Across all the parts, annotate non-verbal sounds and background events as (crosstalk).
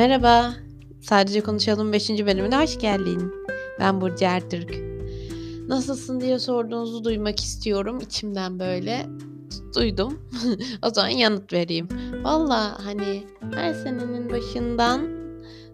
Merhaba. Sadece Konuşalım 5. bölümüne hoş geldin. Ben Burcu Ertürk. Nasılsın diye sorduğunuzu duymak istiyorum içimden böyle. Duydum. (laughs) o zaman yanıt vereyim. Valla hani her senenin başından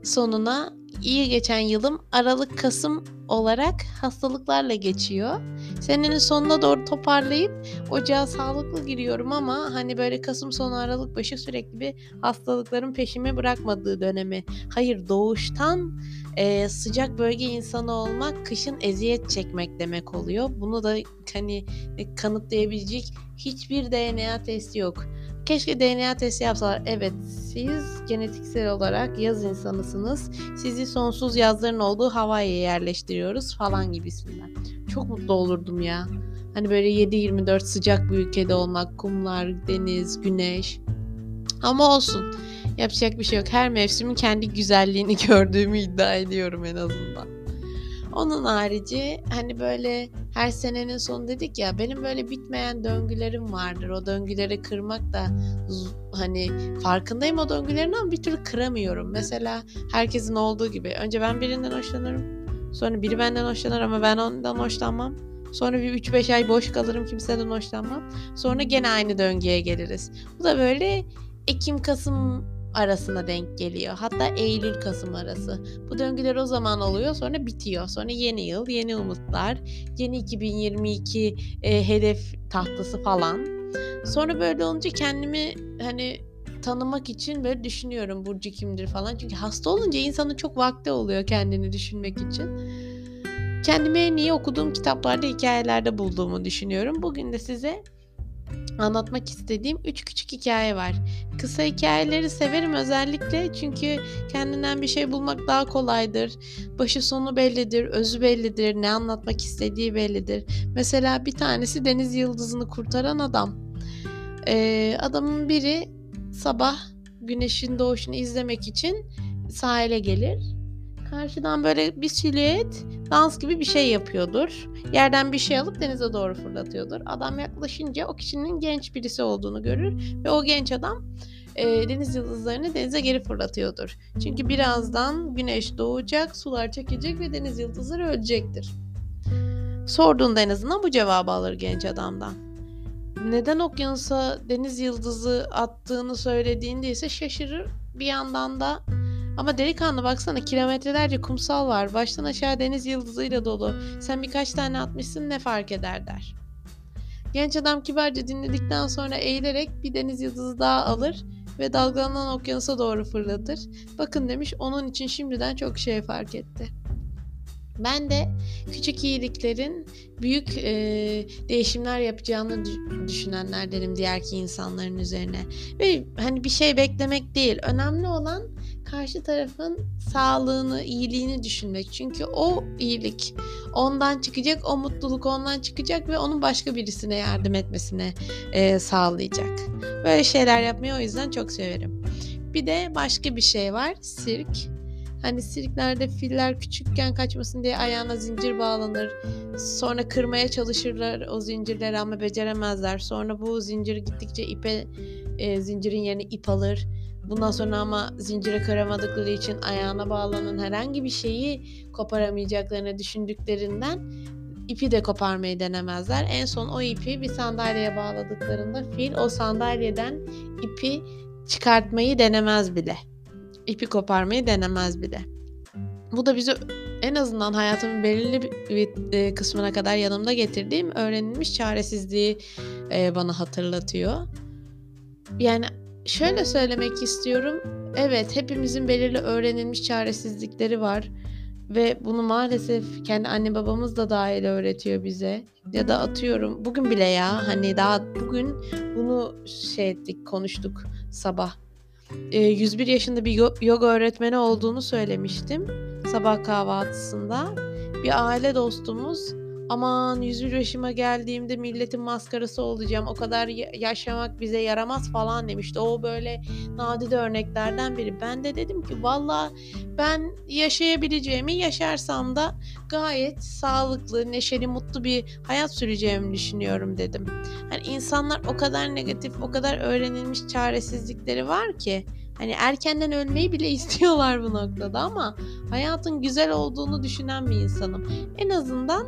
sonuna iyi geçen yılım Aralık Kasım olarak hastalıklarla geçiyor. Senenin sonuna doğru toparlayıp ocağa sağlıklı giriyorum ama hani böyle Kasım sonu Aralık başı sürekli bir hastalıkların peşimi bırakmadığı dönemi. Hayır doğuştan e, sıcak bölge insanı olmak kışın eziyet çekmek demek oluyor. Bunu da hani kanıtlayabilecek hiçbir DNA testi yok. Keşke DNA testi yapsalar. Evet siz genetiksel olarak yaz insanısınız. Sizi sonsuz yazların olduğu Hawaii'ye yerleştiriyoruz falan gibisinden. Çok mutlu olurdum ya. Hani böyle 7-24 sıcak bir ülkede olmak, kumlar, deniz, güneş. Ama olsun. Yapacak bir şey yok. Her mevsimin kendi güzelliğini (laughs) gördüğümü iddia ediyorum en azından. Onun harici hani böyle her senenin sonu dedik ya benim böyle bitmeyen döngülerim vardır. O döngüleri kırmak da hani farkındayım o döngülerin ama bir türlü kıramıyorum. Mesela herkesin olduğu gibi önce ben birinden hoşlanırım. Sonra biri benden hoşlanır ama ben ondan hoşlanmam. Sonra bir 3-5 ay boş kalırım kimseden hoşlanmam. Sonra gene aynı döngüye geliriz. Bu da böyle Ekim-Kasım arasına denk geliyor. Hatta Eylül-Kasım arası. Bu döngüler o zaman oluyor sonra bitiyor. Sonra yeni yıl, yeni umutlar, yeni 2022 e, hedef tahtası falan. Sonra böyle olunca kendimi hani tanımak için böyle düşünüyorum Burcu kimdir falan. Çünkü hasta olunca insanın çok vakti oluyor kendini düşünmek için. Kendime niye okuduğum kitaplarda, hikayelerde bulduğumu düşünüyorum. Bugün de size anlatmak istediğim 3 küçük hikaye var. Kısa hikayeleri severim özellikle çünkü kendinden bir şey bulmak daha kolaydır. Başı sonu bellidir, özü bellidir, ne anlatmak istediği bellidir. Mesela bir tanesi Deniz Yıldızı'nı kurtaran adam. Ee, adamın biri sabah güneşin doğuşunu izlemek için sahile gelir Karşıdan böyle bir silüet dans gibi bir şey yapıyordur. Yerden bir şey alıp denize doğru fırlatıyordur. Adam yaklaşınca o kişinin genç birisi olduğunu görür ve o genç adam e, deniz yıldızlarını denize geri fırlatıyordur. Çünkü birazdan güneş doğacak, sular çekecek ve deniz yıldızları ölecektir. Sorduğunda en azından bu cevabı alır genç adamdan. Neden okyanusa deniz yıldızı attığını söylediğinde ise şaşırır. Bir yandan da ama delikanlı baksana kilometrelerce kumsal var. Baştan aşağı deniz yıldızıyla dolu. Sen birkaç tane atmışsın ne fark eder der. Genç adam kibarca dinledikten sonra eğilerek bir deniz yıldızı daha alır ve dalgalanan okyanusa doğru fırlatır. Bakın demiş onun için şimdiden çok şey fark etti. Ben de küçük iyiliklerin büyük e, değişimler yapacağını düşünenlerdenim diğerki insanların üzerine. Ve hani bir şey beklemek değil. Önemli olan karşı tarafın sağlığını, iyiliğini düşünmek. Çünkü o iyilik ondan çıkacak, o mutluluk ondan çıkacak ve onun başka birisine yardım etmesine e, sağlayacak. Böyle şeyler yapmayı o yüzden çok severim. Bir de başka bir şey var, sirk. Hani sirklerde filler küçükken kaçmasın diye ayağına zincir bağlanır. Sonra kırmaya çalışırlar o zincirleri ama beceremezler. Sonra bu zincir gittikçe ipe e, zincirin yerine ip alır. Bundan sonra ama zincire kıramadıkları için ayağına bağlanan herhangi bir şeyi koparamayacaklarını düşündüklerinden ipi de koparmayı denemezler. En son o ipi bir sandalyeye bağladıklarında fil o sandalyeden ipi çıkartmayı denemez bile. İpi koparmayı denemez bile. Bu da bizi en azından hayatımın belirli bir e, kısmına kadar yanımda getirdiğim öğrenilmiş çaresizliği e, bana hatırlatıyor. Yani şöyle söylemek istiyorum. Evet hepimizin belirli öğrenilmiş çaresizlikleri var. Ve bunu maalesef kendi anne babamız da dahil öğretiyor bize. Ya da atıyorum bugün bile ya hani daha bugün bunu şey ettik konuştuk sabah. E, 101 yaşında bir yoga öğretmeni olduğunu söylemiştim sabah kahvaltısında. Bir aile dostumuz aman 101 yaşıma geldiğimde milletin maskarası olacağım o kadar yaşamak bize yaramaz falan demişti. O böyle nadide örneklerden biri. Ben de dedim ki valla ben yaşayabileceğimi yaşarsam da gayet sağlıklı, neşeli, mutlu bir hayat süreceğimi düşünüyorum dedim. Hani insanlar o kadar negatif, o kadar öğrenilmiş çaresizlikleri var ki Hani erkenden ölmeyi bile (laughs) istiyorlar bu noktada ama hayatın güzel olduğunu düşünen bir insanım. En azından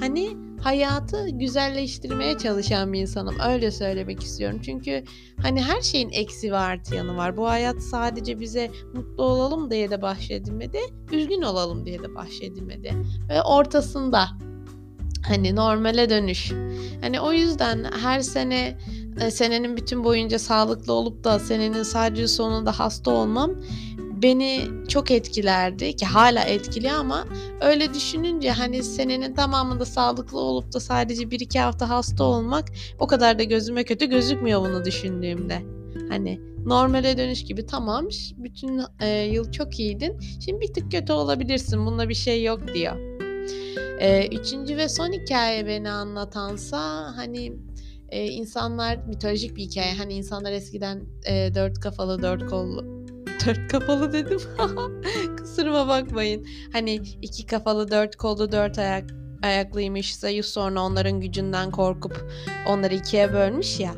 hani hayatı güzelleştirmeye çalışan bir insanım. Öyle söylemek istiyorum. Çünkü hani her şeyin eksi ve artı yanı var. Bu hayat sadece bize mutlu olalım diye de bahşedilmedi, üzgün olalım diye de bahşedilmedi. Ve ortasında hani normale dönüş. Hani o yüzden her sene e, senenin bütün boyunca sağlıklı olup da senenin sadece sonunda hasta olmam beni çok etkilerdi ki hala etkili ama öyle düşününce hani senenin tamamında sağlıklı olup da sadece bir iki hafta hasta olmak o kadar da gözüme kötü gözükmüyor bunu düşündüğümde. Hani normale dönüş gibi tamam bütün e, yıl çok iyiydin şimdi bir tık kötü olabilirsin bunda bir şey yok diyor. E, üçüncü ve son hikaye beni anlatansa hani e, insanlar mitolojik bir hikaye hani insanlar eskiden e, dört kafalı dört kollu dört kafalı dedim. (laughs) Kusuruma bakmayın. Hani iki kafalı dört kollu dört ayak ayaklıymış Zeus sonra onların gücünden korkup onları ikiye bölmüş ya.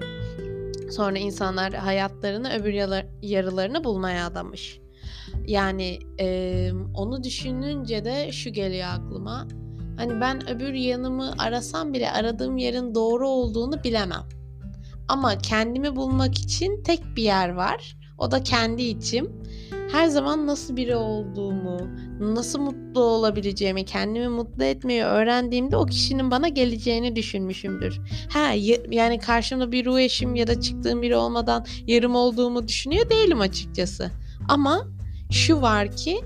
Sonra insanlar hayatlarını öbür yarılarını bulmaya adamış. Yani e, onu düşününce de şu geliyor aklıma. Hani ben öbür yanımı arasam bile aradığım yerin doğru olduğunu bilemem. Ama kendimi bulmak için tek bir yer var. O da kendi içim. Her zaman nasıl biri olduğumu, nasıl mutlu olabileceğimi, kendimi mutlu etmeyi öğrendiğimde o kişinin bana geleceğini düşünmüşümdür. Ha yani karşımda bir ruh eşim ya da çıktığım biri olmadan yarım olduğumu düşünüyor değilim açıkçası. Ama şu var ki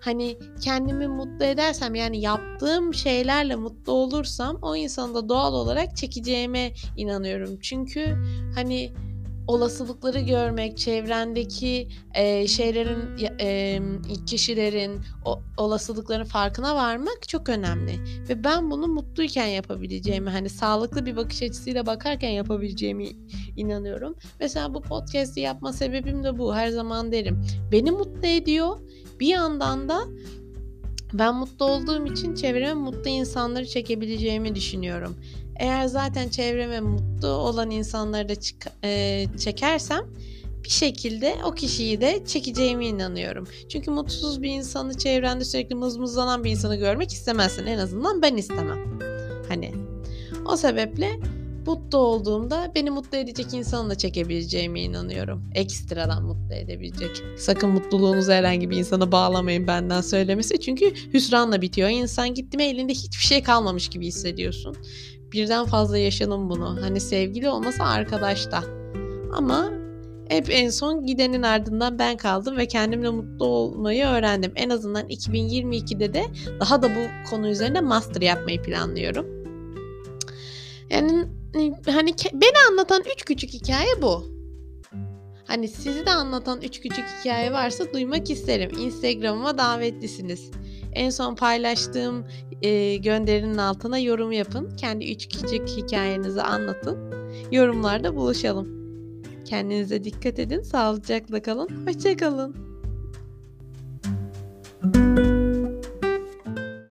hani kendimi mutlu edersem yani yaptığım şeylerle mutlu olursam o insanı da doğal olarak çekeceğime inanıyorum. Çünkü hani olasılıkları görmek, çevrendeki e, şeylerin, e, kişilerin o, olasılıkların farkına varmak çok önemli. Ve ben bunu mutluyken yapabileceğimi, hani sağlıklı bir bakış açısıyla bakarken yapabileceğimi inanıyorum. Mesela bu podcast'i yapma sebebim de bu. Her zaman derim. Beni mutlu ediyor. Bir yandan da ben mutlu olduğum için çevreme mutlu insanları çekebileceğimi düşünüyorum. Eğer zaten çevreme mutlu olan insanları da e, çekersem bir şekilde o kişiyi de çekeceğime inanıyorum. Çünkü mutsuz bir insanı çevrende sürekli mızmızlanan bir insanı görmek istemezsin. En azından ben istemem. Hani o sebeple mutlu olduğumda beni mutlu edecek insanı da çekebileceğime inanıyorum. Ekstradan mutlu edebilecek. Sakın mutluluğunuzu herhangi bir insana bağlamayın benden söylemesi. Çünkü hüsranla bitiyor. İnsan gitti mi elinde hiçbir şey kalmamış gibi hissediyorsun birden fazla yaşadım bunu. Hani sevgili olmasa arkadaşta. Ama hep en son gidenin ardından ben kaldım ve kendimle mutlu olmayı öğrendim. En azından 2022'de de daha da bu konu üzerine master yapmayı planlıyorum. Yani hani beni anlatan üç küçük hikaye bu. Hani sizi de anlatan üç küçük hikaye varsa duymak isterim. Instagram'ıma davetlisiniz. En son paylaştığım e, gönderinin altına yorum yapın. Kendi üç küçük hikayenizi anlatın. Yorumlarda buluşalım. Kendinize dikkat edin. Sağlıcakla kalın. Hoşçakalın.